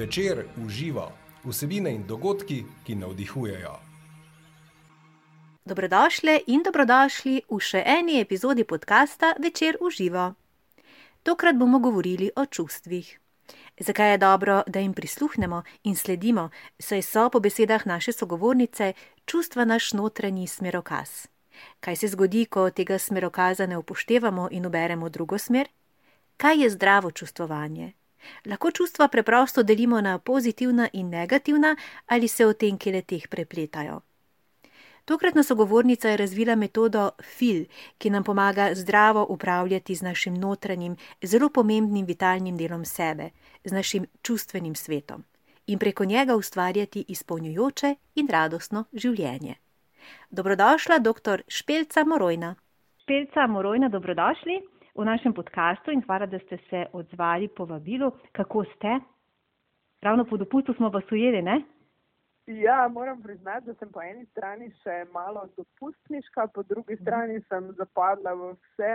Večer uživa vsebine in dogodki, ki navdihujejo. Dobrodošli in dobrodošli v še eni epizodi podcasta Večer uživa. Tokrat bomo govorili o čustvih. Zakaj je dobro, da jim prisluhnemo in sledimo, saj so po besedah naše sogovornice čustva naš notranji smerokaz. Kaj se zgodi, ko tega smerokaza ne upoštevamo in uberemo drugo smer? Kaj je zdravo čustvovanje? Lahko čustva preprosto delimo na pozitivna in negativna ali se otenki le teh prepletajo. Tokratna sogovornica je razvila metodo FIL, ki nam pomaga zdravo upravljati z našim notranjim, zelo pomembnim vitalnim delom sebe, z našim čustvenim svetom in preko njega ustvarjati izpolnjujoče in radostno življenje. Dobrodošla, dr. Špelca Morojna. Špelca Morojna, dobrodošli v našem podkastu in hvala, da ste se odzvali po vabilu. Kako ste? Ravno po dopustu smo vas ujeli, ne? Ja, moram priznati, da sem po eni strani še malo dopustniška, po drugi strani sem zapadla v vse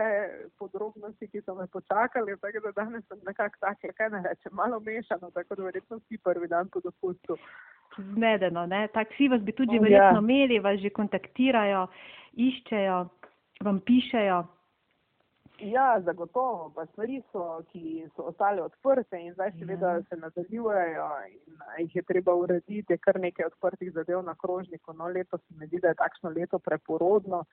podrobnosti, ki so me počakali, tako da danes sem nekako tako, kaj ne rečem, malo mešano, tako da verjetno vsi prvi dan po dopustu. Zmedeno, ne? Taksi vas bi tudi Ja. verjetno imeli, vas že kontaktirajo, iščejo, vam pišejo. Ja, zagotovo, pa stvari so, ki so ostale odprte in zdaj seveda Ja. se nadaljujejo in jih je treba urediti, je kar nekaj odprtih zadev na krožniku. No, letos se mi zdi, da je takšno leto preporodno.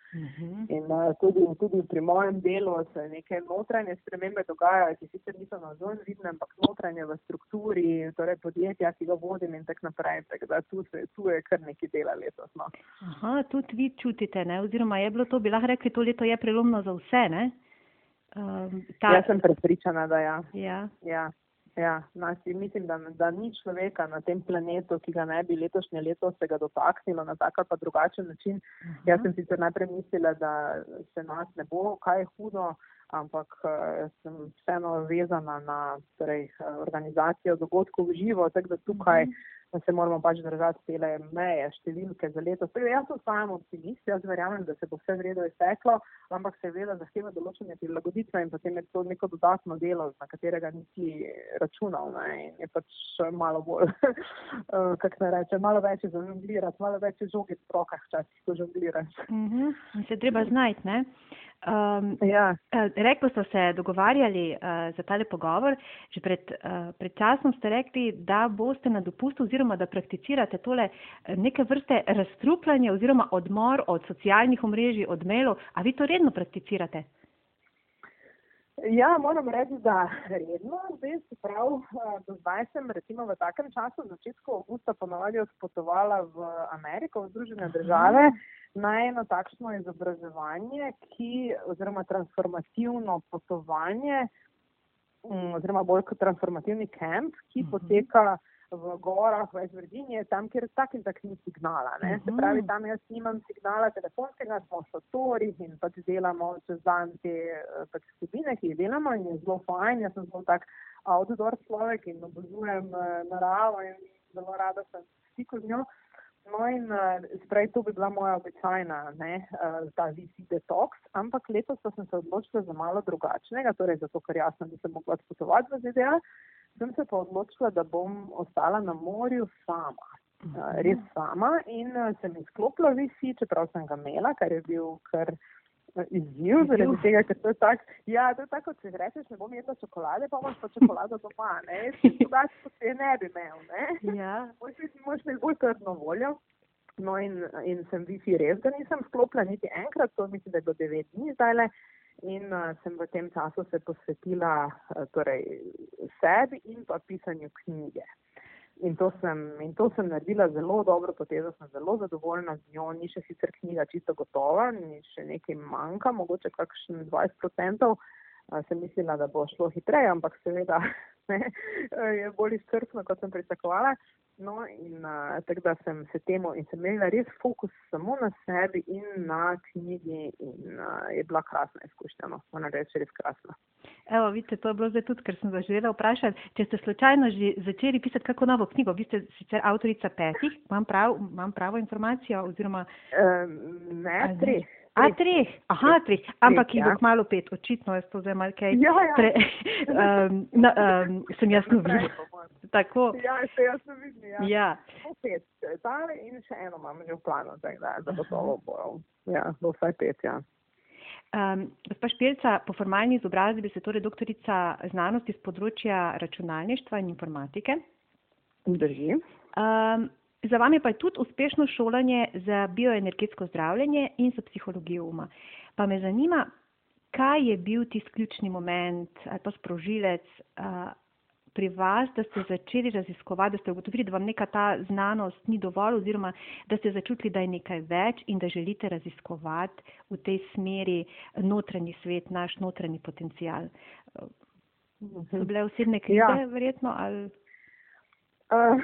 In uh, tudi, tudi pri mojem delu se neke notranje spremembe dogajajo, ki sicer niso na zunaj vidne, ampak notranje v strukturi, torej podjetja, ki ga vodim in tako naprej. Tako da tu, se, tu je kar nekaj dela letos. No. Aha, tudi vi čutite, ne? oziroma je bilo to, bi lahko rekli, to leto je prelomno za vse, ne? Um, Jaz sem prepričana, da ja. ja. Ja, ja. Nasi, mislim, da, da ni človeka na tem planetu, ki ga ne bi letošnje leto se ga dotaknilo na tak ali pa drugačen način. Jaz sem sicer najprej mislila, da se nas ne bo kaj hudo, ampak uh, sem vseeno vezana na torej, eh, organizacijo dogodkov v živo, tako da tukaj da se moramo pač držati tele meje, številke za leto. Torej, jaz ostajam optimist, jaz verjamem, da se bo vse v redu izteklo, ampak seveda zahteva določene prilagoditve in potem je to neko dodatno delo, na katerega nisi računal. Ne? Je pač malo bolj, eh, kako naj rečem, malo več je zažonglirati, malo več je žogi v rokah včasih, ko žongliraš. Mhm. In se je treba znajti, ne? Um, Ja. Eh, Rekli ste se dogovarjali uh, za tale pogovor, že pred, uh, pred časom ste rekli, da boste na dopustu oziroma da prakticirate tole neke vrste razstrupljanje oziroma odmor od socialnih omrežij, od mailov. A vi to redno prakticirate? Ja, moram reči, da redno, zdaj se prav, eh, do zdaj sem recimo v takem času, v začetku avgusta, ponovadi odpotovala v Ameriko, v Združene države, na eno takšno izobraževanje, ki, oziroma transformativno potovanje, mm, oziroma bolj kot transformativni kemp, ki Mhm. poteka v gorah West Virginije, tam, kjer tak in tak ni signala. Ne? Se Mhm. pravi, tam jaz nimam signala telefonskega, smo v šotorih in pač delamo čez dan te eh, pač skupine, ki jih delamo in je zelo fajn. Jaz sem zelo tak outdoor človek in obožujem eh, naravo in zelo rada sem v stiku z njo. No in sprej to bi bila moja običajna, ne, eh, ta VC detox, ampak letos sem se odločila za malo drugačnega, torej zato, ker jasno nisem mogla odpotovati v ZDA, sem se pa odločila, da bom ostala na morju sama. Eh, Res sama in eh, sem izklopila VC, čeprav sem ga imela, kar je bil kar eh, izziv, zaradi tega, ker to je tako, ja, to je tako, če rečeš, ne bom jedla čokolade, pa imaš pa čokolado doma, ne, drugače se je ne bi imel, ne. Ja. Moš biti bolj trdno voljo. No in, in sem Wi-Fi res, da nisem sklopila niti enkrat, to mislim, da je bilo devet dni zdajle. In uh, sem v tem času se posvetila uh, torej, sebi in pa pisanju knjige. In to, sem, in to sem naredila zelo dobro potezo, sem zelo zadovoljna z njo. Ni še sicer knjiga čisto gotova, ni še nekaj manjka, mogoče kakšen 20%. Uh, sem mislila, da bo šlo hitreje, ampak seveda ne, je bolj izčrpno, kot sem pričakovala. No, in uh, tako da sem se temu in sem imela res fokus samo na sebi in na knjigi, in uh, je bila krasna izkušnja. No, moram reči, res krasna. Evo, vidite, to je bilo zdaj tudi, ker sem vas želela vprašati, če ste slučajno že začeli pisati kako novo knjigo. Vi ste sicer avtorica petih, imam, prav, imam pravo informacijo oziroma Um, ne, treh. A, treh, aha, treh, ampak jih bo ja. kmalo pet, očitno jaz to zdaj malo kaj. Ja, ja. Pre, um, na, um, sem jaz novila. Tako. Ja, še jaz sem videl. Ja. Ja. Pet, tale in še eno imam že v planu, tako da zagotovo bo. Ja, bo vsaj pet, ja. Um, gospa Špelca, po formalni izobrazbi ste torej doktorica znanosti z področja računalništva in informatike. Drži. Um, za vami pa je tudi uspešno šolanje za bioenergetsko zdravljenje in za psihologijo uma. Pa me zanima, kaj je bil tisti ključni moment ali pa sprožilec uh, pri vas, da ste začeli raziskovati, da ste ugotovili, da vam neka ta znanost ni dovolj oziroma da ste začutili, da je nekaj več in da želite raziskovati v tej smeri notranji svet, naš notranji potencial. So bile osebne krize ja. verjetno? Ali... Uh,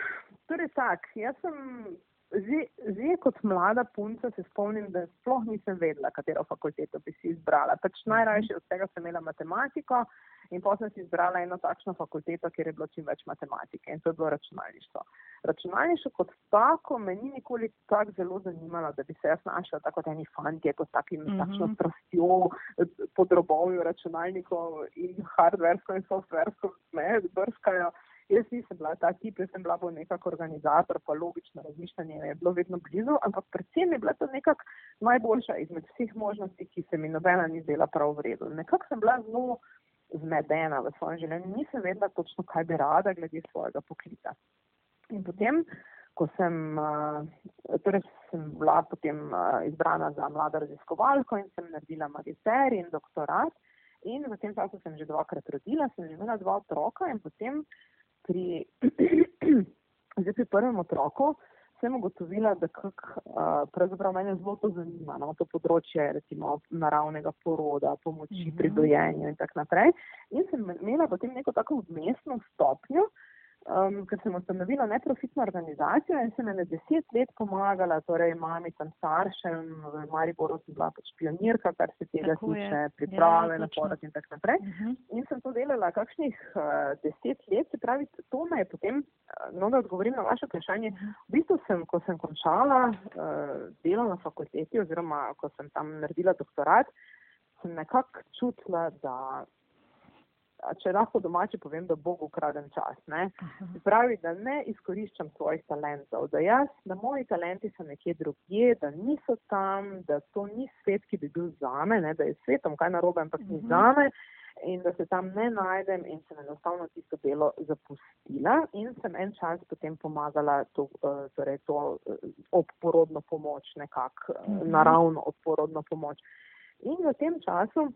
torej tak, jaz sem že, že kot mlada punca se spomnim, da sploh nisem vedela, katero fakulteto bi si izbrala. Pač najrajše od tega sem imela matematiko in potem sem si izbrala eno takšno fakulteto, kjer je bilo čim več matematike in to je bilo računalništvo. Računalništvo kot tako me ni nikoli tako zelo zanimalo, da bi se jaz našla tako kot eni fantje, kot takim, mm -hmm. takšno strastjo podrobovju računalnikov in hardversko in softversko ne, brskajo. Jaz nisem bila ta tip, jaz sem bila bolj nekako organizator, pa logično razmišljanje je bilo vedno blizu, ampak predvsem je bila to nekako najboljša izmed vseh možnosti, ki se mi nobena ni zdela prav v redu. Nekako sem bila zelo zmedena v svojem življenju, nisem vedela točno, kaj bi rada glede svojega poklica. In potem, ko sem, torej sem bila potem izbrana za mlado raziskovalko in sem naredila magisterij in doktorat in v tem času sem že dvakrat rodila, sem že imela dva otroka in potem pri, zdaj pri prvem otroku sem ugotovila, da kak, uh, pravzaprav mene zelo to zanima, no, to področje recimo naravnega poroda, pomoči mm -hmm. pri dojenju in tako naprej. In sem imela potem neko tako vmesno stopnjo, uh, um, ker sem ustanovila neprofitno organizacijo in sem ene deset let pomagala, torej mamicam, staršem, v Mariboru sem bila pač pionirka, kar se tega tiče, priprave ja, na porod in tako naprej. Uh -huh. In sem to delala kakšnih uh, deset let, se pravi, to me je potem, uh, no da odgovorim na vaše vprašanje, -huh. v bistvu sem, ko sem končala uh, delo na fakulteti oziroma ko sem tam naredila doktorat, sem nekako čutila, da če lahko domače povem, da Bog ukraden čas. Ne? Pravi, da ne izkoriščam svojih talentov, da jaz, da moji talenti so nekje drugje, da niso tam, da to ni svet, ki bi bil zame, ne? da je svetom kaj narobe, ampak ni mhm. zame. In da se tam ne najdem, in sem enostavno tisto delo zapustila, in sem en čas potem pomagala to, eh, torej to eh, oporodno pomoč, nekako mm -hmm. naravno oporodno pomoč. In v tem času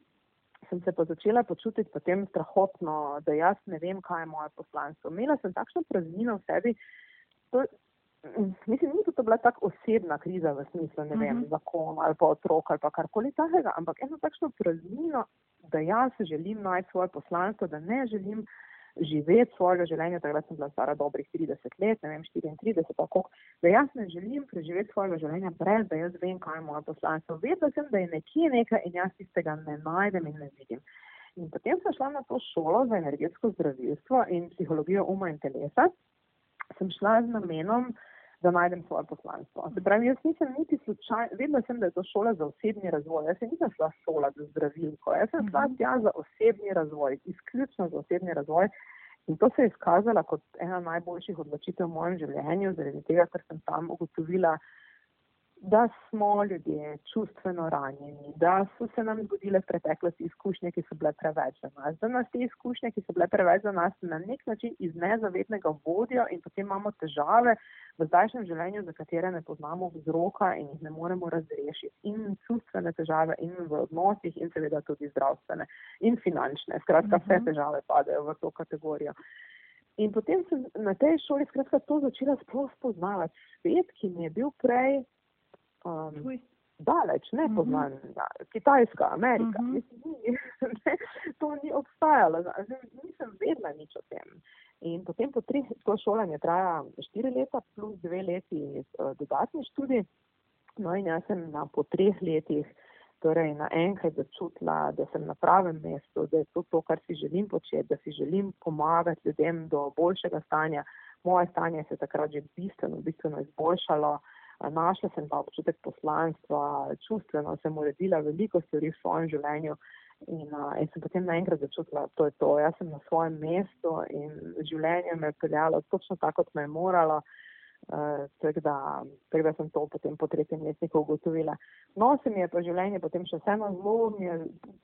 sem se pa začela počutiti potem strahotno, da jaz ne vem, kaj je moje poslanstvo. Imela sem takšno praznino v sebi. To, mislim, ni to bila tako osebna kriza v smislu, ne vem, uh mhm. -huh. zakon ali pa otrok ali pa karkoli takega, ampak eno takšno praznino, da jaz želim najti svoje poslanstvo, da ne želim živeti svojega življenja, takrat sem bila stara dobrih 30 let, ne vem, 34, tako da jaz ne želim preživeti svojega življenja brez, da jaz vem, kaj je moja poslanstvo. Vedela sem, da je nekje nekaj in jaz tistega ne najdem in ne vidim. In potem sem šla na to šolo za energetsko zdravilstvo in psihologijo uma in telesa. Sem šla z namenom, da najdem svoje poslanstvo. Se pravi, jaz nisem niti slučajno, vedela sem, da je to šola za osebni razvoj. Jaz nisem šla šola za zdravilko, jaz sem šla mhm. tja za osebni razvoj, izključno za osebni razvoj. In to se je izkazala kot ena najboljših odločitev v mojem življenju, zaradi tega, ker sem tam ugotovila, da smo ljudje čustveno ranjeni, da so se nam zgodile v preteklosti izkušnje, ki so bile preveč za nas, da nas te izkušnje, ki so bile preveč za nas, na nek način iz nezavednega vodijo in potem imamo težave v zdajšnjem življenju, za katere ne poznamo vzroka in jih ne moremo razrešiti. In čustvene težave, in v odnosih, in seveda tudi zdravstvene, in finančne. Skratka, vse mhm. težave padajo v to kategorijo. In potem sem na tej šoli skratka to začela sploh spoznavati. Svet, ki mi je bil prej um, daleč, ne mhm. poznan, uh -huh. Kitajska, Amerika. Uh -huh. Mislim, ni, ne, to ni obstajalo, nisem vedela nič o tem. In potem po treh, to šolanje traja štiri leta plus dve leti uh, dodatni študij. No in jaz sem na po treh letih torej naenkrat začutila, da sem na pravem mestu, da je to to, kar si želim početi, da si želim pomagati ljudem do boljšega stanja. Moje stanje se je takrat že bistveno, bistveno izboljšalo. Našla sem pa občutek poslanstva, čustveno sem uredila veliko stvari v svojem življenju In, uh, in sem potem naenkrat začutila, da je to. Jaz sem na svojem mestu in življenje me je peljalo točno tako, kot me je moralo. Uh, tako, da, tako da sem to potem po tretjem letniku ugotovila. No, se mi je pa življenje potem še vseeno zelo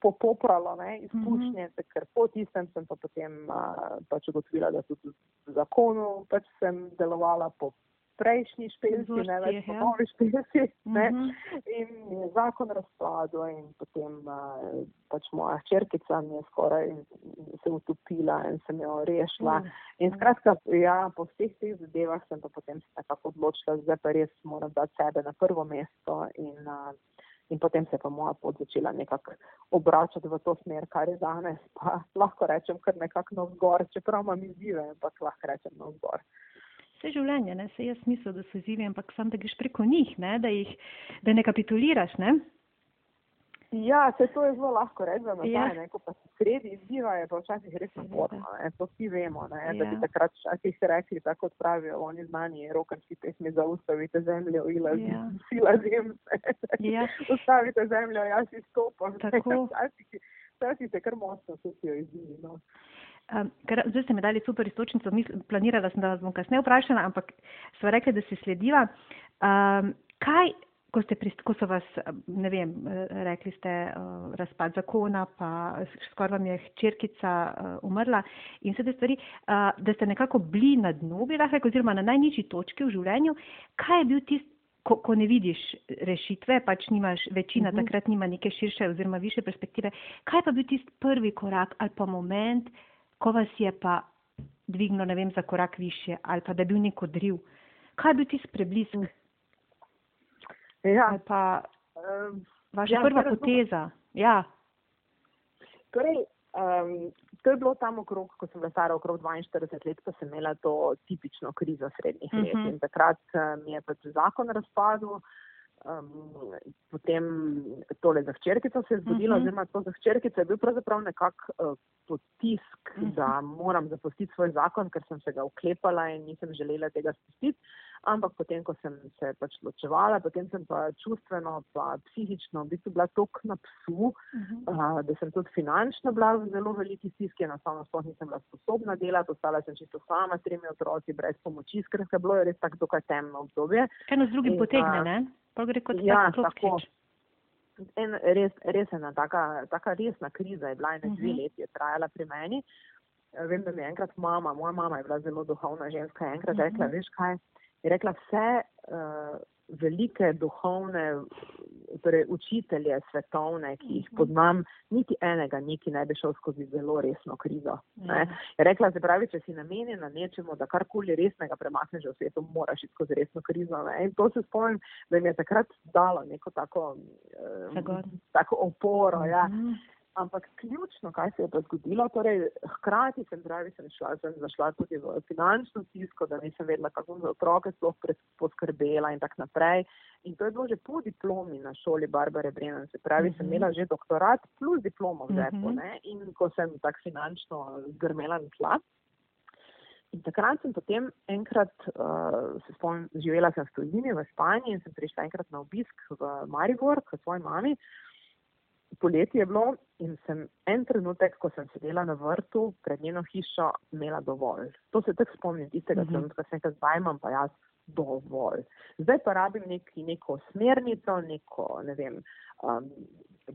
popopralo, ne, izkušnje, mm -hmm. ker po tistem sem pa potem uh, pač ugotovila, da tudi v zakonu pač sem delovala po prejšnji špilci, ne več po ja. novi špilci. Mm -hmm. In je zakon razpadel in potem uh, pač moja črkica mi je skoraj se utopila in sem jo rešila. Mm -hmm. In skratka, ja, po vseh teh zadevah sem pa potem se nekako odločila, zdaj pa res moram dati sebe na prvo mesto in uh, In potem se je pa moja pot začela nekako obračati v to smer, kar je danes. Pa lahko rečem, kar nekako navzgor, čeprav imam izzive, ampak lahko rečem navzgor. Vse življenje, ne? se jaz mislim, da so izzivi, ampak sam, da greš preko njih, ne? Da, jih, da ne kapituliraš. Ne? Ja, se to je zelo lahko reči, da ja. neko pa sredi izziva je pa včasih res naporno, to vsi vemo, ne? da ja. bi takrat včasih se rekli, tako kot pravijo oni znani rokanski pesmi, da ustavite zemljo, ila ja. sila zemlje, ja. ustavite zemljo, jaz izstopam. Včasih se kar močno susijo izzivi. No. Um, ker, zdaj ste mi dali super istočnico, planirala sem, da vas bom kasneje vprašala, ampak so rekli, da se slediva. Um, kaj, ko, prist, ko so vas, ne vem, rekli ste uh, razpad zakona, pa skoraj vam je črkica uh, umrla in vse te stvari, uh, da ste nekako bili na dnu, bi lahko rekel, oziroma na najnižji točki v življenju, kaj je bil tisti, ko, ko ne vidiš rešitve, pač nimaš, večina uh mhm. -huh. takrat nima neke širše oziroma više perspektive, kaj pa bil tisti prvi korak ali pa moment, ko vas je pa dvignil, ne vem, za korak više ali pa da je bil neko driv. Kaj je bil tisti preblisk? Ja. Ali pa um, vaša ja, prva poteza? Ja. Torej, um, to je bilo tam okrog, ko sem bila stara okrog 42 let, ko sem imela to tipično krizo srednjih let. Uh mhm. -huh. In takrat mi je pač zakon razpadel. Um, potem tole za hčerkico se je zgodilo, uh mhm. -huh. oziroma to za hčerkico je bil pravzaprav nekak uh, potisk, uh mhm. -huh. da moram zapustiti svoj zakon, ker sem se ga uklepala in nisem želela tega spustiti. Ampak potem, ko sem se pač ločevala, potem sem pa čustveno, pa psihično v bistvu bila tok na psu, uh -huh. uh, da sem tudi finančno bila v zelo veliki stiski, enostavno sploh nisem bila sposobna delati, ostala sem čisto sama s tremi otroci, brez pomoči, skratka, bilo je res tako dokaj temno obdobje. Eno z drugim potegne, ne? Pa gre kot ja, tako. En, res, res ena taka, taka resna kriza je bila in dve mhm. leti je trajala pri meni. Vem, da mi je enkrat mama, moja mama je bila zelo duhovna ženska, enkrat uh -huh. rekla, veš kaj, je rekla vse uh, velike duhovne torej učitelje svetovne, ki jih mhm. poznam, niti enega niki ne bi šel skozi zelo resno krizo. Ne. Ja. Rekla, se pravi, če si namenjen na nečemu, da karkoli resnega premakneš v svetu, moraš iti skozi resno krizo. Ne. In to se spomnim, da mi je takrat dalo neko tako, um, tako oporo. Ja. Ampak ključno, kaj se je pa zgodilo, torej hkrati sem, pravi, sem, šla, sem zašla tudi v finančno stisko, da nisem vedela, kako za otroke sploh poskrbela in tako naprej. In to je bilo že po diplomi na šoli Barbare Brennan, se pravi, uh -huh. sem mhm. imela že doktorat plus diplomo v žepu uh mhm. -huh. in ko sem tako finančno zgrmela na tla. In takrat sem potem enkrat, uh, se spomnim, živela sem v Tujini v Španiji in sem prišla enkrat na obisk v Maribor k svoji mami poletje je bilo in sem en trenutek, ko sem sedela na vrtu pred njeno hišo, imela dovolj. To se tako spomnim tistega mm -hmm. trenutka, sem rekel, zdaj imam pa jaz dovolj. Zdaj pa rabim nek, neko smernico, neko, ne vem, um,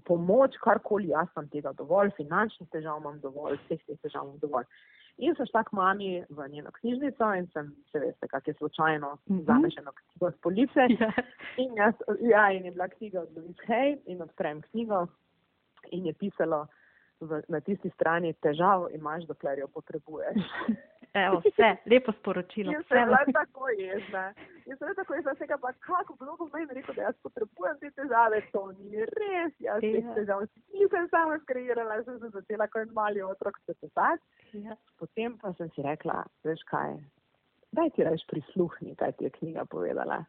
pomoč, karkoli, jaz imam tega dovolj, finančnih težav imam dovolj, vseh teh težav imam dovolj. In sem šla k mami v njeno knjižnico in sem, se veste, kak je slučajno mm -hmm. zamešeno knjigo z police. Yeah. In, jaz, ja, in je bila knjiga od Louise Hay in odprem knjigo in je pisalo v, na tisti strani težav imaš, dokler jo potrebuješ. Evo, vse, lepo sporočilo. In se je tako jezna. In se je tako jezna, se ga pa kako mnogo meni rekel, da jaz potrebujem te težave, to ni res, jaz te ja. težave nisem sama skreirala, sem se začela kot mali otrok se pisati. Ja. Potem pa sem si rekla, veš kaj, daj ti reč prisluhni, kaj ti je knjiga povedala.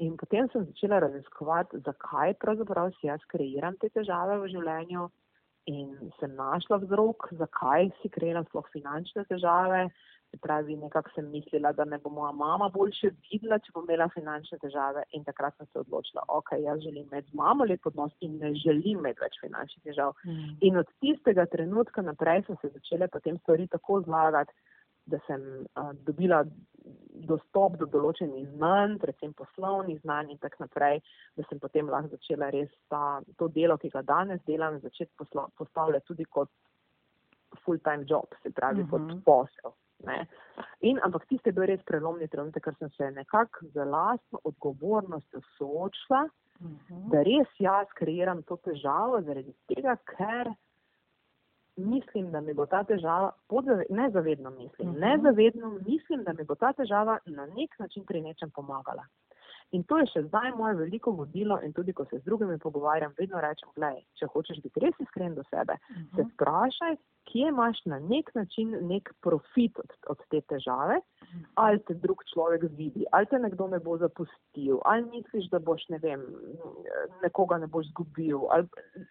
In potem sem začela raziskovati, zakaj pravzaprav si jaz kreiram te težave v življenju in sem našla vzrok, zakaj si kreiram sploh finančne težave. Se pravi, nekako sem mislila, da me bo moja mama boljše videla, če bom imela finančne težave. In takrat sem se odločila, ok, jaz želim imeti z mamo lep odnos in ne želim imeti več finančnih težav. Mm. In od tistega trenutka naprej so se začele potem stvari tako zlagati, da sem uh, dobila dostop do določenih znanj, predvsem poslovnih znanj in tako naprej, da sem potem lahko začela res ta, to delo, ki ga danes delam, začeti postavljati tudi kot full-time job, se pravi mm -hmm. kot mhm. posel. Ne. In, ampak tiste je bil res prelomni trenutek, ker sem se nekako z lastno odgovornostjo soočila, uh mhm. -huh. da res jaz kreiram to težavo zaradi tega, ker mislim, da mi bo ta težava, nezavedno mislim, uh -huh. nezavedno mislim, da mi bo ta težava na nek način pri nečem pomagala. In to je še zdaj moje veliko vodilo in tudi, ko se z drugimi pogovarjam, vedno rečem, gledaj, če hočeš biti res iskren do sebe, uh -huh. se vprašaj, kje imaš na nek način nek profit od, od te težave. Ali te drug človek vidi, ali te nekdo ne bo zapustil, ali misliš, da boš, ne vem, nekoga ne boš zgubil,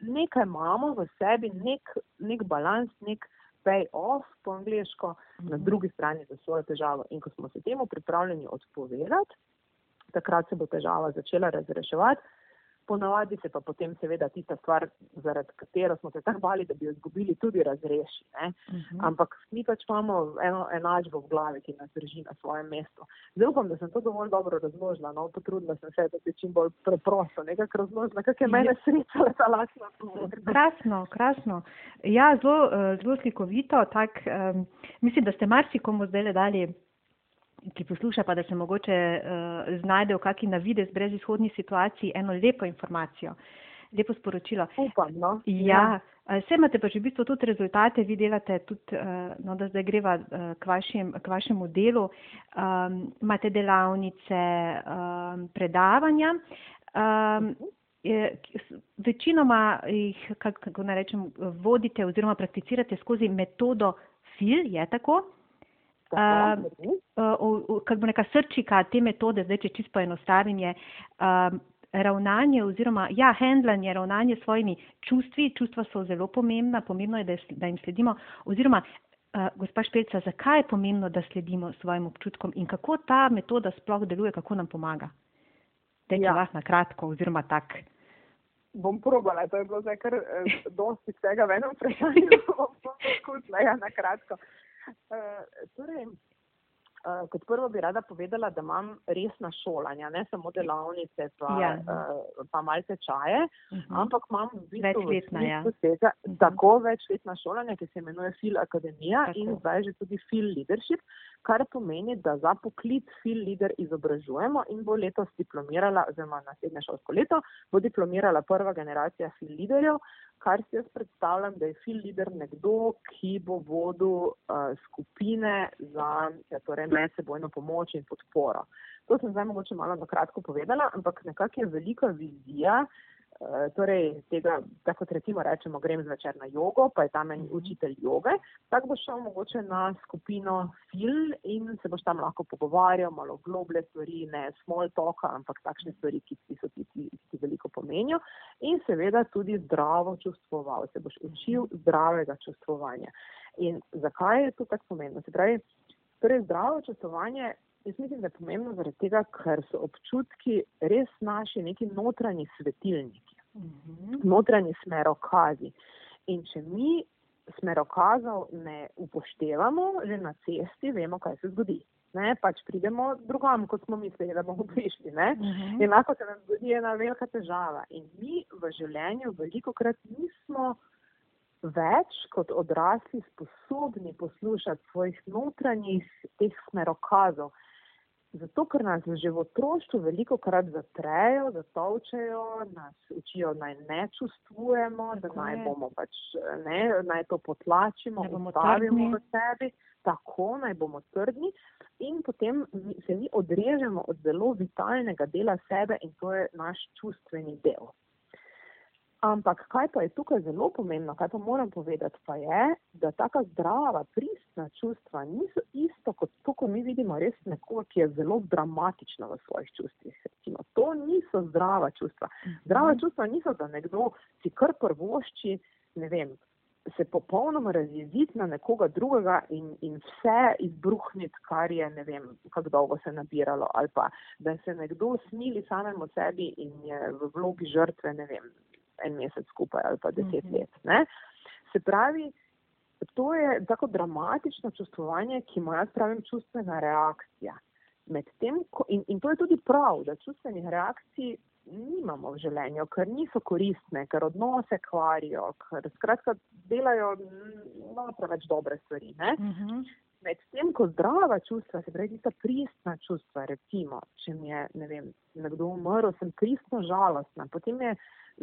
nekaj imamo v sebi, nek, nek balans, nek pay off po angliško, na drugi strani za svojo težavo. In ko smo se temu pripravljeni odpovedati, takrat se bo težava začela razreševati. Ponavadi se pa potem seveda tista stvar, zaradi katero smo se tako bali, da bi jo izgubili, tudi razreši. Uh mhm. -huh. Ampak mi pač imamo eno enačbo v glavi, ki nas drži na svojem mestu. Zdaj upam, da sem to dovolj dobro razložila, no potrudila sem se, da bi čim bolj preprosto nekako razložila, kak je mene srečala ta lasna stvar. Krasno, krasno. Ja, zelo, eh, zelo slikovito, tak, um, mislim, da ste marsikomu zdaj le dali ki posluša, pa da se mogoče uh, znajde v kakšni navidez brez izhodni situaciji, eno lepo informacijo, lepo sporočilo. Upam, no? Ja. Vse ja. imate pa že v bistvu tudi rezultate, vi delate tudi, uh, no, da zdaj greva uh, k, vašim, k vašemu delu, um, imate delavnice, um, predavanja. Um, je, večinoma jih, kako naj rečem, vodite oziroma prakticirate skozi metodo FIL, je tako? Uh, uh, bo neka srčika te metode, zdaj če čisto poenostavim, je uh, ravnanje oziroma ja, handlanje, ravnanje s svojimi čustvi. Čustva so zelo pomembna, pomembno je, da, da jim sledimo. Oziroma, uh, gospa Špelca, zakaj je pomembno, da sledimo svojim občutkom in kako ta metoda sploh deluje, kako nam pomaga? Teče ja. vas na kratko oziroma tak. Bom probala, to je bilo zdaj kar eh, dosti vsega v enem vprašanju, bom poskusila ja, na kratko. Uh, torej, uh, kot prvo bi rada povedala, da imam resna šolanja, ne samo delavnice, pa, ja. uh, pa malce čaje, uh mhm. -huh. ampak imam v bistvu večletna, ja. tega, uh. -huh. tako večletna šolanja, ki se imenuje Fil Akademija tako. in zdaj že tudi Fil Leadership, kar pomeni, da za poklic Fil Leader izobražujemo in bo letos diplomirala, oziroma naslednje šolsko leto, bo diplomirala prva generacija Fil Leaderjev, kar si jaz predstavljam, da je fil leader nekdo, ki bo vodil uh, skupine za ja, torej medsebojno pomoč in podporo. To sem zdaj mogoče malo na kratko povedala, ampak nekako je velika vizija, uh, torej tega, tako recimo rečemo, grem zvečer na jogo, pa je tam en mhm. učitelj joge, tako boš šel mogoče na skupino fil in se boš tam lahko pogovarjal, malo globlje stvari, ne small talk, ampak takšne stvari, ki ti so ti, ti, ti veliko pomenijo in seveda tudi zdravo čustvoval, se boš učil zdravega čustvovanja. In zakaj je to tako pomembno? Se pravi, torej zdravo čustvovanje Jaz mislim, da je pomembno zaradi tega, ker so občutki res naši neki notranji svetilniki, uh mhm. -huh. notranji smerokazi. In če mi smerokazov ne upoštevamo, že na cesti vemo, kaj se zgodi. Ne, pač pridemo drugam, kot smo mislili, da bomo prišli. Uh mhm. -huh. Enako se nam zgodi ena velika težava. In mi v življenju veliko krat nismo več kot odrasli sposobni poslušati svojih notranjih teh smerokazov. Zato, ker nas že v otroštvu veliko krat zatrejo, zatovčejo, nas učijo naj ne čustvujemo, da naj bomo pač ne, naj to potlačimo, ustavimo v sebi, tako naj bomo trdni. In potem se mi odrežemo od zelo vitalnega dela sebe in to je naš čustveni del. Ampak kaj pa je tukaj zelo pomembno, kaj pa moram povedati, pa je, da taka zdrava, pristna čustva niso isto kot to, ko mi vidimo res nekoga, ki je zelo dramatična v svojih čustvih. Recimo, to niso zdrava čustva. Zdrava mhm. čustva niso, da nekdo si kar prvošči ne vem, se popolnoma razjeziti na nekoga drugega in, in vse izbruhniti, kar je, ne vem, kako dolgo se nabiralo, ali pa da se nekdo smili samemu sebi in je v vlogi žrtve, ne vem, en mesec skupaj ali pa deset Mhm. let. Ne? Se pravi, to je tako dramatično čustvovanje, ki mu jaz pravim čustvena reakcija. Medtem, ko, in, in to je tudi prav, da čustvenih reakcij nimamo v življenju, ker niso koristne, ker odnose kvarijo, ker skratka delajo mm, no, preveč dobre stvari. Ne? Mhm. Medtem, ko zdrava čustva, se pravi, tista pristna čustva, recimo, če mi je ne vem, nekdo umrl, sem pristno žalostna, potem je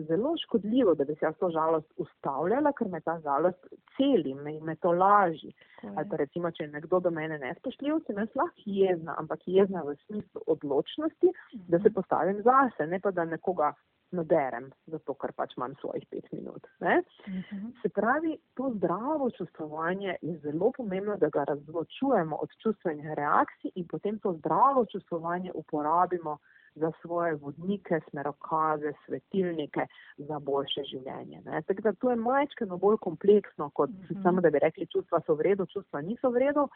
zelo škodljivo, da bi se jaz to žalost ustavljala, ker me ta žalost celi, me, me to laži. Ali pa recimo, če je nekdo do mene nespoštljiv, sem jaz lahko jezna, ampak jezna v smislu odločnosti, da se postavim zase, ne pa da nekoga naderem, zato ker pač imam svojih pet minut. Ne? Mhm. Se pravi, to zdravo čustvovanje je zelo pomembno, da ga razločujemo od čustvenih reakcij in potem to zdravo čustvovanje uporabimo za svoje vodnike, smerokaze, svetilnike za boljše življenje. Ne? Tako da to je majčkeno bolj kompleksno, kot mm Mhm. -hmm. samo da bi rekli, čustva so v redu, čustva niso v redu.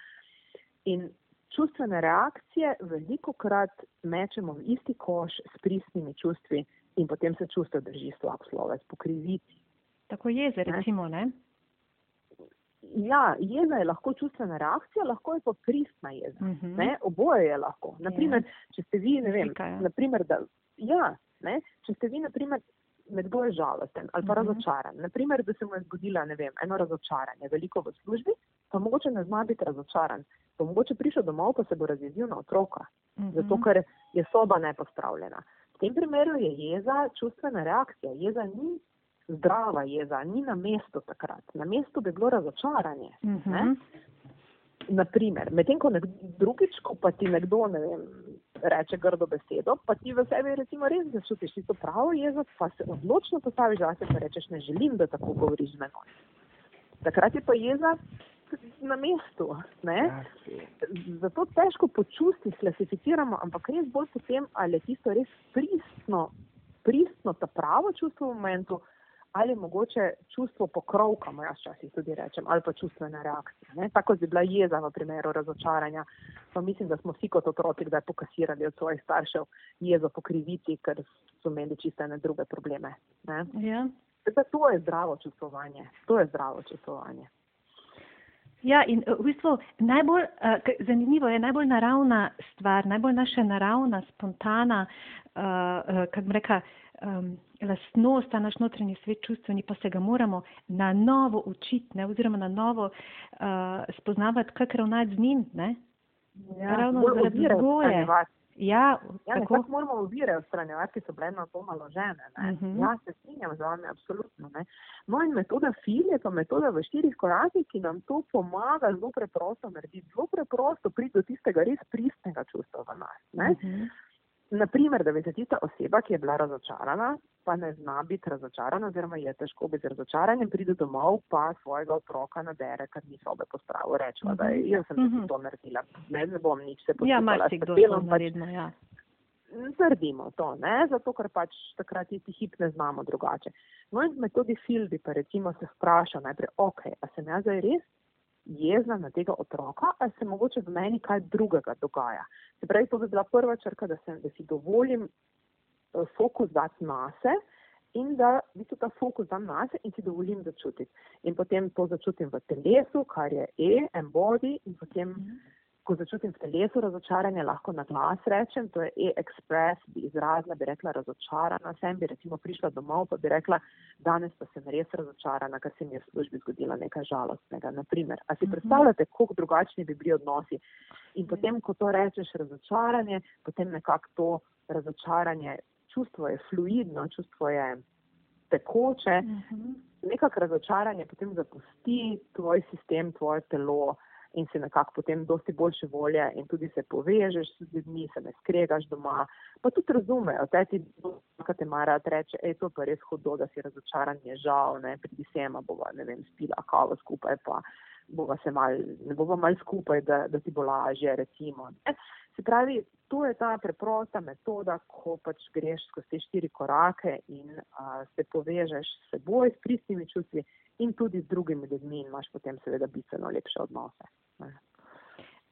In čustvene reakcije veliko krat mečemo v isti koš s pristnimi čustvi in potem se čustvo drži slab slovec, pokriviti. Tako jeze, Ne. recimo, ne? Ja, jeza je lahko čustvena reakcija, lahko je pa pristna jeza. Mhm. Ne, oboje je lahko. Naprimer, če ste vi, ne vem, Razlika je. naprimer, da, ja, ne, če ste vi, naprimer, nekdo je žalosten ali pa Mhm. razočaran. Naprimer, da se mu je zgodila, ne vem, eno razočaranje, veliko v službi, pa mogoče ne zna biti razočaran. Pa mogoče prišel domov, pa se bo razjezil na otroka, Mhm. zato ker je soba nepostavljena. V tem primeru je jeza čustvena reakcija. Jeza ni zdrava jeza, ni na mestu takrat. Na mestu bi bilo razočaranje. Mhm. Ne? Naprimer, medtem ko nek, drugič, ko pa ti nekdo ne vem, reče grdo besedo, pa ti v sebi recimo res začutiš tisto pravo jezo, pa se odločno postaviš zase in rečeš, ne želim, da tako govoriš z menoj. Takrat je pa jeza na mestu. Ne? Zato težko po čustih klasificiramo, ampak res bolj potem, ali je tisto res pristno, pristno ta pravo čustvo v momentu, ali mogoče čustvo pokrovka, jaz včasih tudi rečem, ali pa čustvena reakcija. Ne? Tako bi bila jeza v primeru razočaranja. Pa mislim, da smo vsi kot otroci kdaj pokasirali od svojih staršev jezo pokriviti, ker so imeli čisto ene druge probleme. Ne? Ja. Tako da to je zdravo čustvovanje. To je zdravo čustvovanje. Ja, in eh, v bistvu najbolj uh, zanimivo je, najbolj naravna stvar, najbolj naša naravna, spontana, uh, kako bi rekla, lastnost, ta naš notranji svet čustveni, pa se ga moramo na novo učiti, ne, oziroma na novo spoznavati, kako ravnati z njim. Ne? Ravno bolj zaradi ovire vzgoje. odstranjevati. Ja, Ja, tako. nekako moramo ovire odstranjevati, ki so bile na to naložene. Ne? Mhm. Ja, se strinjam z vami, absolutno. Ne? No in metoda FIL je pa metoda v štirih korakih, ki nam to pomaga zelo preprosto narediti. Zelo preprosto priti do tistega res pristnega čustva v nas. Ne? Mhm. Naprimer, da bi se tista oseba, ki je bila razočarana, pa ne zna biti razočarana, oziroma je težko biti razočaran in pride domov, pa svojega otroka nadere, ker ni sobe postavil. Rečeva, da je, jaz sem Mhm. to naredila, ne, ne bom nič se Ja, počutila. marsikdo s to pelom pač naredimo, ja. naredimo to, ne? zato ker pač takrat tisti hip ne znamo drugače. No in v metodi fil bi pa recimo se vprašal najprej, ok, a sem jaz zdaj res jezna na tega otroka, ali se mogoče v meni kaj drugega dogaja. Se pravi, to bi bila prva črka, da, sem, da si dovolim eh, fokus dati nase in da v bistvu ta fokus dam nase in si dovolim začutiti. In potem to začutim v telesu, kar je E, embody, in potem ko začutim v telesu razočaranje, lahko na glas rečem, to je e-express, bi izrazila, bi rekla razočarana sem, bi recimo prišla domov, pa bi rekla, danes pa sem res razočarana, ker se mi je v službi zgodilo nekaj žalostnega. Naprimer, a si predstavljate, koliko drugačni bi bili odnosi. In potem, ko to rečeš razočaranje, potem nekako to razočaranje, čustvo je fluidno, čustvo je tekoče, Mhm. nekako razočaranje potem zapusti tvoj sistem, tvoje telo in si nekako potem dosti boljše volje in tudi se povežeš z ljudmi, se ne skregaš doma, pa tudi razumejo, te ti, ki te mara reče, ej, to pa res hudo, da si razočaran, je žal, ne, pridi sema, bova, ne vem, spila kavo skupaj, pa bova se mal, ne bova mal skupaj, da, da ti bo lažje, recimo. Ne. Se pravi, to je ta preprosta metoda, ko pač greš skozi te štiri korake in a, se povežeš s seboj, s pristnimi čustvi in tudi z drugimi ljudmi in imaš potem seveda bistveno lepše odnose. Ne.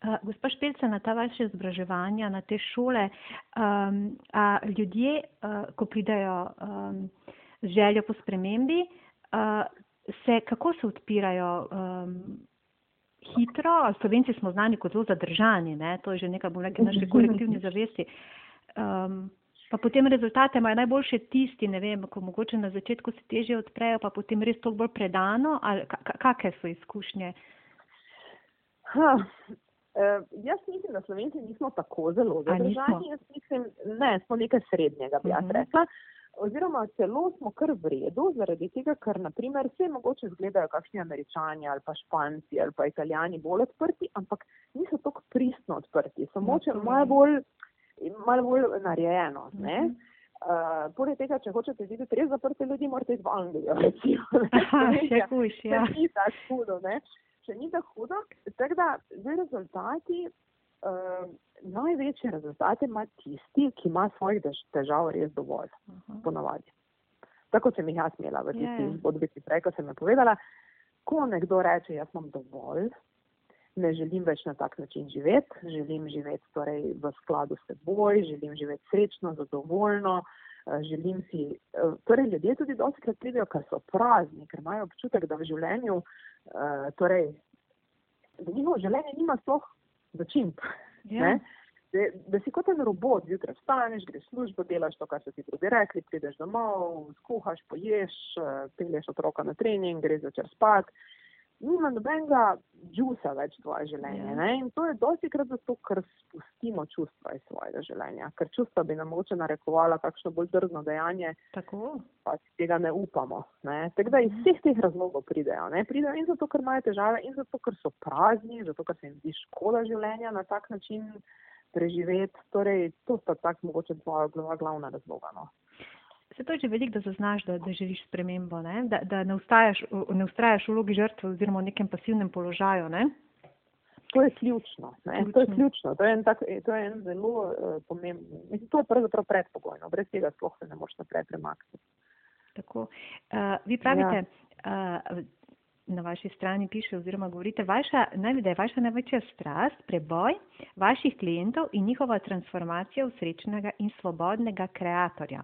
Uh, gospa Špelca, na ta vaše izobraževanja, na te šole, um, a ljudje, uh, ko pridajo um, z željo po spremembi, uh, se, kako se odpirajo um, hitro? Slovenci smo znani kot zelo zadržani, ne? to je že nekaj, bom rekel, naše kolektivne zavesti. Um, pa potem rezultate imajo najboljše tisti, ne vem, ko mogoče na začetku se teže odprejo, pa potem res toliko bolj predano, ali kakšne so izkušnje? Ha, eh, jaz mislim, da Slovenci nismo tako zelo zadržani. Jaz mislim, ne, smo nekaj srednjega, bi jaz uh mhm. -huh. rekla. Oziroma, celo smo kar v redu, zaradi tega, ker naprimer vse mogoče izgledajo kakšni američani ali pa španci ali pa italijani bolj odprti, ampak niso tako pristno odprti, so moče malo bolj, malo bolj narejeno. Ne? Uh, poleg tega, če hočete videti res zaprte ljudi, morate iti v Anglijo. Recimo, Aha, še hujš, ja. Ni tako hudo, ne? Še ni tako hudo. Tako da, zdaj rezultati, uh, največje rezultate ima tisti, ki ima svojih težav res dovolj, uh -huh. ponavadi. Tako sem jih jaz imela v tisti yeah. zgodbi, ki prej, ko sem jo povedala. Ko nekdo reče, jaz imam dovolj, ne želim več na tak način živeti, želim živeti torej, v skladu s seboj, želim živeti srečno, zadovoljno, želim si. Torej, ljudje tudi dosti krat pridejo, ker so prazni, ker imajo občutek, da v življenju, torej, da njihovo življenje nima sploh začimb. Ja. Da, da si kot en robot, zjutraj vstaneš, greš službo, delaš to, kar so ti drugi rekli, prideš domov, skuhaš, poješ, eh, pelješ otroka na trening, greš začer spat. Nima nobenega džusa več tvoje življenje. Ja. In to je dosti krat zato, ker spustimo čustva iz svojega življenja. Ker čustva bi nam mogoče narekovala kakšno bolj drzno dejanje, Tako. pa si tega ne upamo. Ne? Tako da iz Mhm. vseh teh razlogov pridejo. Ne? Pridejo in zato, ker imajo težave, in zato, ker so prazni, zato, ker se jim zdi škoda življenja na tak način preživeti. Torej, to sta tak mogoče dva dva glavna razloga. No. Se to je že veliko, da zaznaš, da, da želiš spremembo, ne? da, da ne, ustajaš, ne ustrajaš v vlogi žrtve oziroma v nekem pasivnem položaju. Ne? To je ključno. Ne? To je Ključno. ključno. To je en, tak, to je en zelo uh, pomemben. Mislim, to je pravzaprav predpogojno. Brez tega sploh se ne moreš naprej premakniti. Tako. Uh, vi pravite, ja. uh, na vaši strani piše oziroma govorite, vaša, naj, da je vaša največja strast preboj vaših klientov in njihova transformacija v srečnega in svobodnega kreatorja.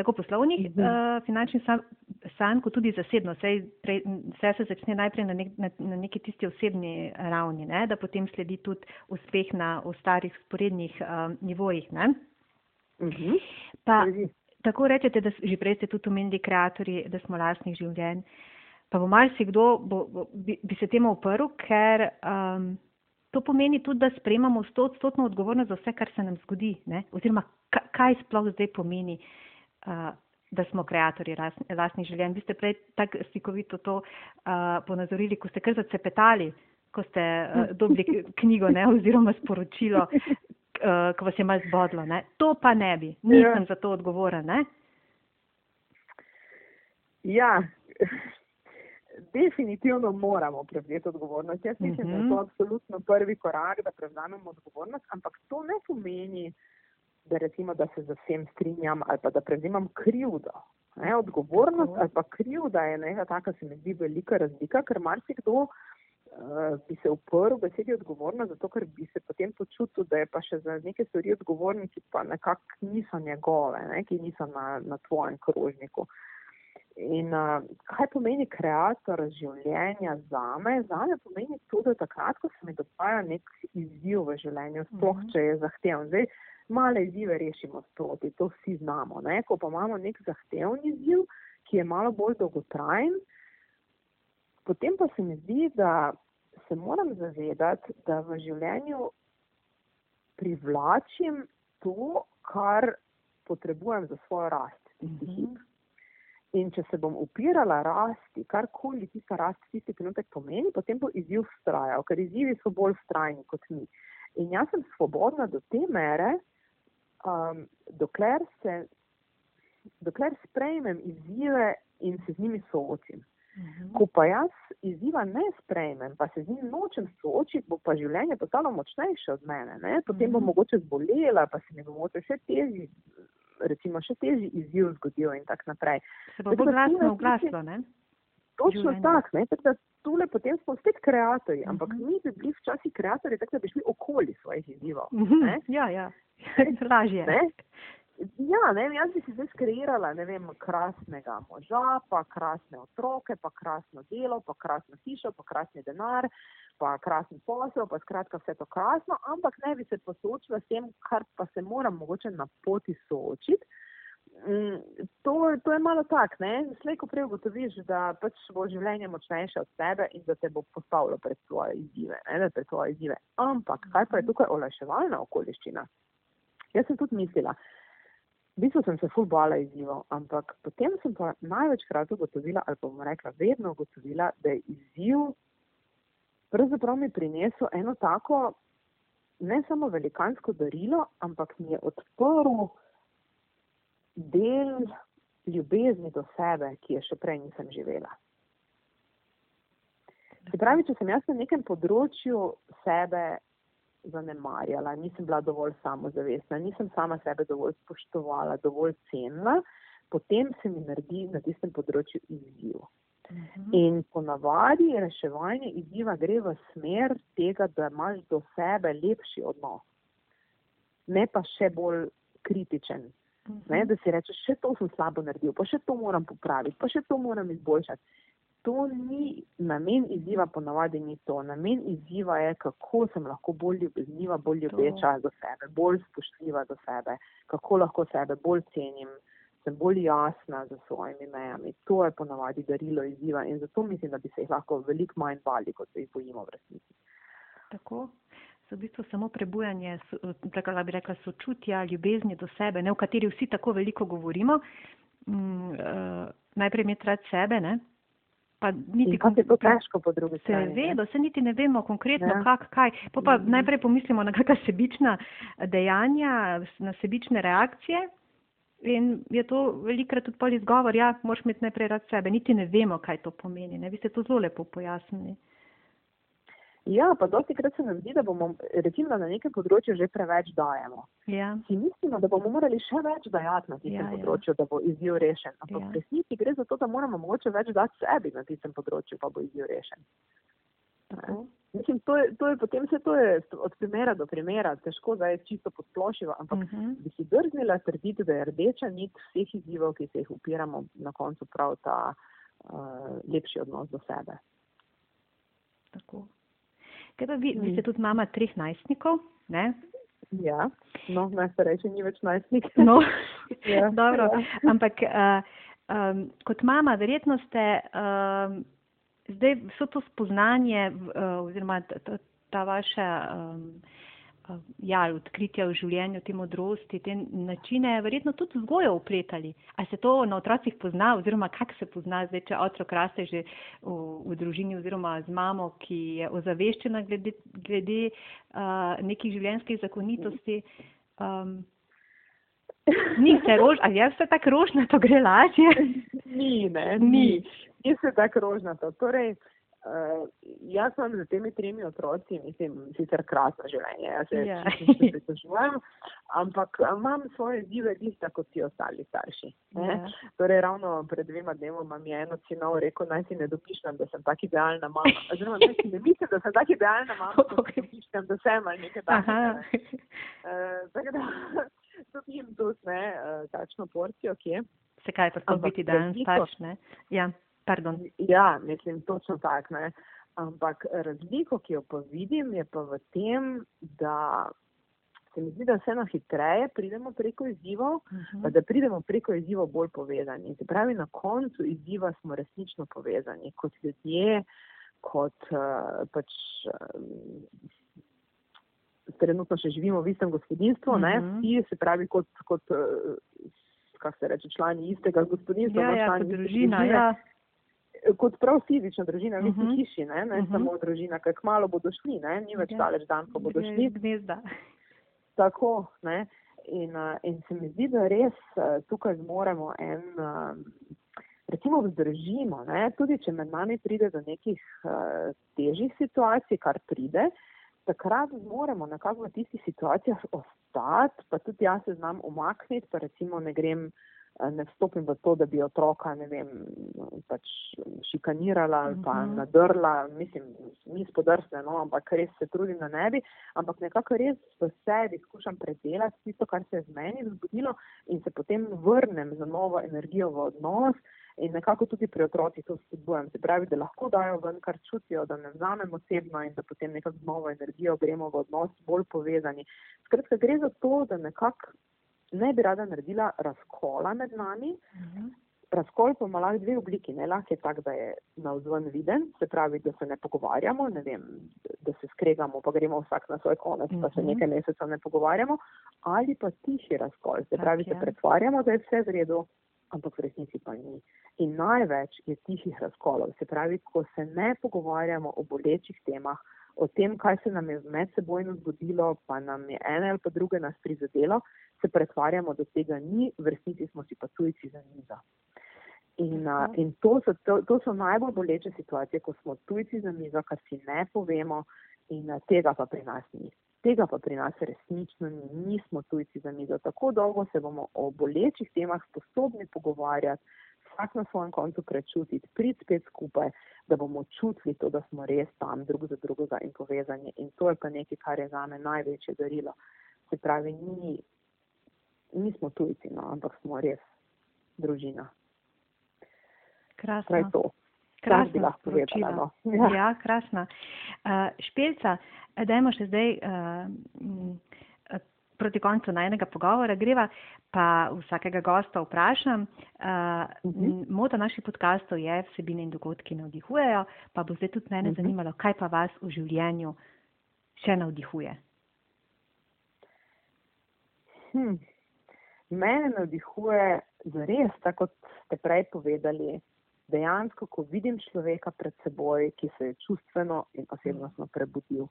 Tako poslovnih Mhm. uh, finančnih san- sanj, kot tudi zasebno. Sej prej, vse se začne najprej na, nek, na, na neki tisti osebni ravni, ne? da potem sledi tudi uspeh na ostalih sporednih uh, nivojih. Ne? Mhm. Pa, tako rečete, da že prej ste tudi omenili kreatorji, da smo lastnih življenj. Pa bo marsikdo bo, bo, bi, bi se temu uprl, ker um, to pomeni tudi, da sprejemamo sto odstotno odgovornost za vse, kar se nam zgodi. Ne? Oziroma, ka- kaj sploh zdaj pomeni, uh, da smo kreatorji lastni- lastnih življenj. Vi ste prej tako slikovito to uh, ponazorili, ko ste kar zacepetali, ko ste uh, dobili knjigo ne? oziroma sporočilo, uh, ko vas je malo zbodlo. Ne? To pa ne bi, nisem Ja. za to odgovoren. Ne? Ja, definitivno moramo prevzeti odgovornost. Jaz mislim, uh -huh. da je to Mhm. absolutno prvi korak, da prevzamemo odgovornost, ampak to ne pomeni, da recimo, da se z vsem strinjam ali pa da prevzemam krivdo. Ne, odgovornost ali pa krivda je nekaj taka, se mi zdi velika razlika, ker marsikdo uh, bi se uprl besedi odgovornost, zato ker bi se potem počutil, da je pa še za neke stvari odgovoren, ki pa nekako niso njegove, ne, ki niso na, na tvojem krožniku. In uh, kaj pomeni kreator življenja zame? Zame pomeni to, da takrat, ko se mi dogaja nek izziv v življenju, sploh Mhm. če je zahteven. Zdaj, male izzive rešimo sproti, to vsi znamo. Ne? Ko pa imamo nek zahteven izziv, ki je malo bolj dolgotrajen, potem pa se mi zdi, da se moram zavedati, da v življenju privlačim to, kar potrebujem za svojo rast. tisti Mhm. hip. In če se bom upirala rasti, karkoli tista rast tisti trenutek pomeni, potem bo izziv vztrajal, ker izzivi so bolj vztrajni kot mi. In jaz sem svobodna do te mere, um, dokler, se, dokler sprejmem izzive in se z njimi soočim. Mhm. Ko pa jaz izziva ne sprejmem, pa se z njim nočem soočiti, bo pa življenje postalo močnejše od mene. Ne? Potem bom Mhm. mogoče zbolela, pa se mi bo mogoče še težji, recimo še težji izziv zgodil in tako naprej. Se bo bolj glasno jaz oglaslo, ne? Točno življenju. tako, ne, tako da tule potem smo spet kreatorji, ampak Mhm. mi bi bili včasih kreatorji, tako da bi šli okoli svojih izzivov. Mhm. ne. Ja, ja. Lažje. Ne? Ja, ne, jaz bi si zdaj skreirala, ne vem, krasnega moža, pa krasne otroke, pa krasno delo, pa krasno hišo, pa krasni denar, pa krasen posel, pa skratka vse to krasno, ampak ne bi se posoočila s tem, kar pa se moram mogoče na poti soočiti. Mm, To, to je malo tak, ne? Slej, ko prej ugotoviš, da pač bo življenje močnejše od tebe in da te bo postavilo pred svoje izzive, ne, pred svoje izzive. Ampak, kaj pa je tukaj olajševalna okoliščina? Jaz sem tudi mislila, v bistvu sem se ful bala izzivov, ampak potem sem pa največkrat ugotovila, ali pa bom rekla, vedno ugotovila, da je izziv pravzaprav mi prinesel eno tako, ne samo velikansko darilo, ampak mi je odprl del ljubezni do sebe, ki je še prej nisem živela. Se pravi, če sem jaz na nekem področju sebe zanemarjala, nisem bila dovolj samozavestna, nisem sama sebe dovolj spoštovala, dovolj cenila, potem se mi naredi na tistem področju izziv. Mhm. In ponavadi reševanje izziva gre v smer tega, da imaš do sebe lepši odnos, ne pa še bolj kritičen. Ne, da si rečeš, še to sem slabo naredil, pa še to moram popraviti, pa še to moram izboljšati. To ni namen izziva, ponavadi ni to. Namen izziva je, kako sem lahko bolj ljubezniva, bolj To. ljubeča do sebe, bolj spoštljiva do sebe, kako lahko sebe bolj cenim, sem bolj jasna za svojimi mejami. To je ponavadi darilo izziva in zato mislim, da bi se jih lahko veliko manj bali, kot se jih bojimo v resnici. Tako. So v bistvu samo prebujanje, rekla bi rekla, sočutja, ljubezni do sebe, ne, o kateri vsi tako veliko govorimo. Mm, uh, najprej imeti rad sebe, ne? Pa niti kako je to težko po drugi strani. Seveda, se niti ne vemo konkretno, Ja. kak, kaj. Pa, pa Mhm. najprej pomislimo na kakšna sebična dejanja, na sebične reakcije. In je to velikrat tudi pol izgovor, ja, moraš imeti najprej rad sebe. Niti ne vemo, kaj to pomeni. Ne? Vi ste to zelo lepo pojasnili. Ja, pa dosti krat se nam zdi, da bomo recimo na nekem področju že preveč dajemo. Ja, Si mislimo, da bomo morali še več dajati na tistem Ja, ja. področju, da bo izziv rešen. Ampak Ja. v resnici gre za to, da moramo mogoče več dati sebi na tistem področju, pa bo izziv rešen. tako. Mislim, to je, to je potem vse to je od primera do primera, težko zdaj čisto podsplošivo, ampak Uh -huh. bi si drznila trditi, da je rdeča nit vseh izzivov, ki se jih upiramo, na koncu prav ta uh, lepši odnos do sebe. Tako. Kaj pa vi, vi Mm. ste tudi mama treh najstnikov, ne? Ja, no, najstarejši ni več najstnik. No, Ja, dobro. ja. Ampak uh, um, kot mama, verjetno ste um, zdaj vso to spoznanje uh, oziroma ta, ta, vaša um, ja, odkritja v življenju, te modrosti, te načine, verjetno tudi vzgojo upletali. A se to na otrocih pozna oziroma kako se pozna zdaj, če otrok raste že v, v družini oziroma z mamo, ki je ozaveščena glede, glede uh, nekih življenjskih zakonitosti. Um, Ni vse rož, ali je vse tako rožnato, gre lažje? Ni, ne, Ni. ni. Ni se tako rožnato. Torej, uh, jaz imam z temi tremi otroci, mislim, sicer krasno življenje, jaz se čisto ne pritožujem, ampak a, imam svoje izzive iste kot vsi ostali starši. Ne? Ja. Torej, ravno pred dvema dnevoma mi je eno sinov rekel, naj si ne dopišem, da sem tak idealna mama. Oziroma, naj si ne mislim, da sem tak idealna mama, kot si dopišem, da sem ali nekaj takega. Ne. Uh, tako da tudi jim tu ne, uh, takšno porcijo, kje. Se kaj pa sploh Ampak biti dan razliko- starš, ne? Ja, pardon. Ja, mislim, točno tak, ne. Ampak razliko, ki jo pa vidim, je pa v tem, da se mi zdi, da vseeno hitreje pridemo preko izzivov, Mhm. pa da pridemo preko izzivov bolj povezani. Se pravi, na koncu izziva smo resnično povezani kot ljudje, kot uh, pač. Um, Trenutno še živimo v istem gospodinstvu, ne, Mhm. vsi se pravi kot, kot uh, kako se reče, člani istega gospodinstva, Ja, no, ja, člani kot družina, družine ja. Kot prav fizična družina, v isti Mhm. hiši, ne, ne Mhm. samo družina, ker kmalo bodo šli, ne, ni več Ja. daleč dan, ko bodo šli. Gnezda. Tako, ne. In, uh, in se mi zdi, da res uh, tukaj zmoremo en, uh, recimo vzdržimo, ne, tudi če med nami pride do nekih uh, težjih situacij, kar pride, takrat zmoremo nekako v tistih situacijah ostati, pa tudi jaz se znam umakniti, pa recimo ne grem ne vstopim v to, da bi otroka, ne vem, pač šikanirala ali pa Mhm. nadrla, mislim, ni spodrsne, no, ampak res se trudim, da ne bi, ampak nekako res v sebi skušam predelati tisto, kar se je z meni zgodilo in se potem vrnem za novo energijo v odnos in nekako tudi pri otrocih to spodbujam. Se pravi, da lahko dajo ven, kar čutijo, da ne vzamem osebno in da potem nekako z novo energijo gremo v odnos bolj povezani. Skratka, gre za to, da nekako ne bi rada naredila razkola med nami. Razkol pa ima lahko dve obliki. Ne lahko je tak, da je navzven viden, se pravi, da se ne pogovarjamo, ne vem, da se skregamo, pa gremo vsak na svoj konec, pa se Mhm. nekaj mesecev ne pogovarjamo, ali pa tihi razkol, se pravi, se je. pretvarjamo, da je vse v redu, ampak v resnici pa ni. In največ je tihih razkolov, se pravi, ko se ne pogovarjamo o bolečih temah, o tem, kaj se nam je medsebojno zgodilo, pa nam je ene ali pa druge nas prizadelo, se pretvarjamo, da tega ni, v resnici smo si pa tujci za mizo. In, a, in to, so, to, to so najbolj boleče situacije, ko smo tujci za mizo, kar si ne povemo in a, tega pa pri nas ni. Tega pa pri nas resnično ni, nismo tujci za mizo. Tako dolgo se bomo o bolečih temah sposobni pogovarjati, vsak na svojem koncu prečutiti, priti spet skupaj, da bomo čutili to, da smo res tam drug za drugega in povezani. In to je pa nekaj, kar je zame največje darilo. Se pravi, ni, nismo tujci, no, ampak smo res družina. Krasno. to. Kar bi Krasno lahko povedala. No. Ja, ja krasna. Uh, špelca, eh, dajmo še zdaj uh, eh, proti koncu najnega pogovora greva, pa vsakega gosta vprašam. Uh. Moto naših podkastov je vsebine in dogodki navdihujejo, pa bo zdaj tudi mene Mhm. zanimalo, kaj pa vas v življenju še navdihuje. Hm. Mene navdihuje zares, tako kot ste prej povedali, dejansko, ko vidim človeka pred seboj, ki se je čustveno in osebnostno prebudil.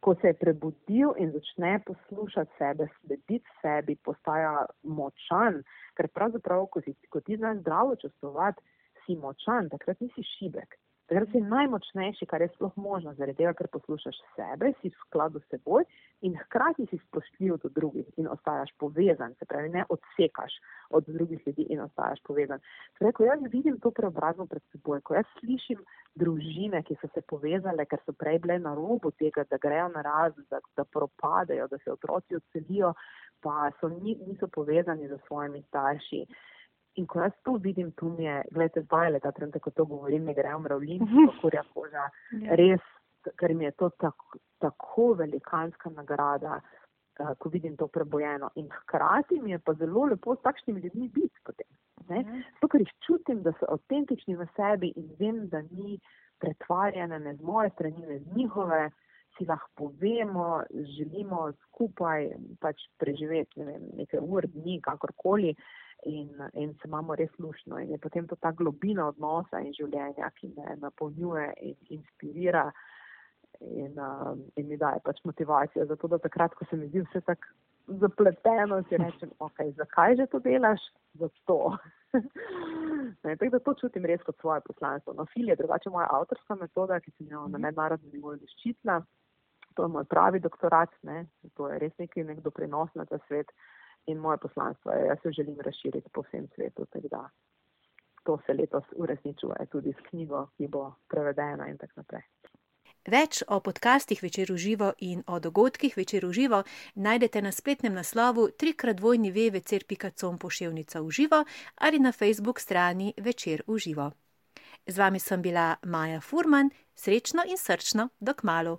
Ko se je prebudil in začne poslušati sebe, slediti sebi, postaja močan, ker pravzaprav, ko, si, ko ti znaš zdravo čustovati, si močan, takrat nisi šibek. Takrat si najmočnejši, kar je sploh možno, zaradi tega, ker poslušaš sebe, si v skladu s seboj in hkrati si spoštljiv do drugih in ostajaš povezan, se pravi, ne odsekaš od drugih ljudi in ostajaš povezan. Torej, ko jaz vidim to preobrazbo pred seboj, ko jaz slišim družine, ki so se povezale, ker so prej bile na robu tega, da grejo na raz, da, da propadajo, da se otroci odselijo, pa so, ni, niso povezani z svojimi starši. In ko jaz to vidim, tu mi je, gledajte, zdaj le ta trenutek, ko to govorim, mi grejo mravljin, kurja koža, res, ker mi je to tako, tako velikanska nagrada, uh, ko vidim to prebojeno. In hkrati mi je pa zelo lepo s takšnimi ljudmi biti potem. Ne? Zato, ker jih čutim, da so avtentični v sebi in vem, da ni pretvarjene ne z moje strani, ne z njihove, si lahko povemo, želimo skupaj pač preživeti ne vem, nekaj ur, dni, kakorkoli. In, in se imamo res lušno, in je potem to ta globina odnosa in življenja, ki me napolnjuje in inspirira, in, uh, in mi daje pač motivacijo. Zato, da takrat, ko se mi zdi vse tako zapleteno, si rečem, ok, zakaj že to delaš? Zato. ne, tako da to čutim res kot svoje poslanstvo. No, fil je drugače moja avtorska metoda, ki sem jo na mednarodnem nivoju zaščitila. To je moj pravi doktorat, ne, to je res nekaj, nek doprinos na ta svet in moje poslanstvo je, jaz se želim razširiti po vsem svetu, da to se letos uresničuje tudi s knjigo, ki bo prevedena in tako naprej. Več o podcastih Večer v živo in o dogodkih Večer v živo najdete na spletnem naslovu trikratvojni vevečer.com poševnica v živo ali na Facebook strani Večer v živo. Z vami sem bila Maja Furman, srečno in srčno, dok malu.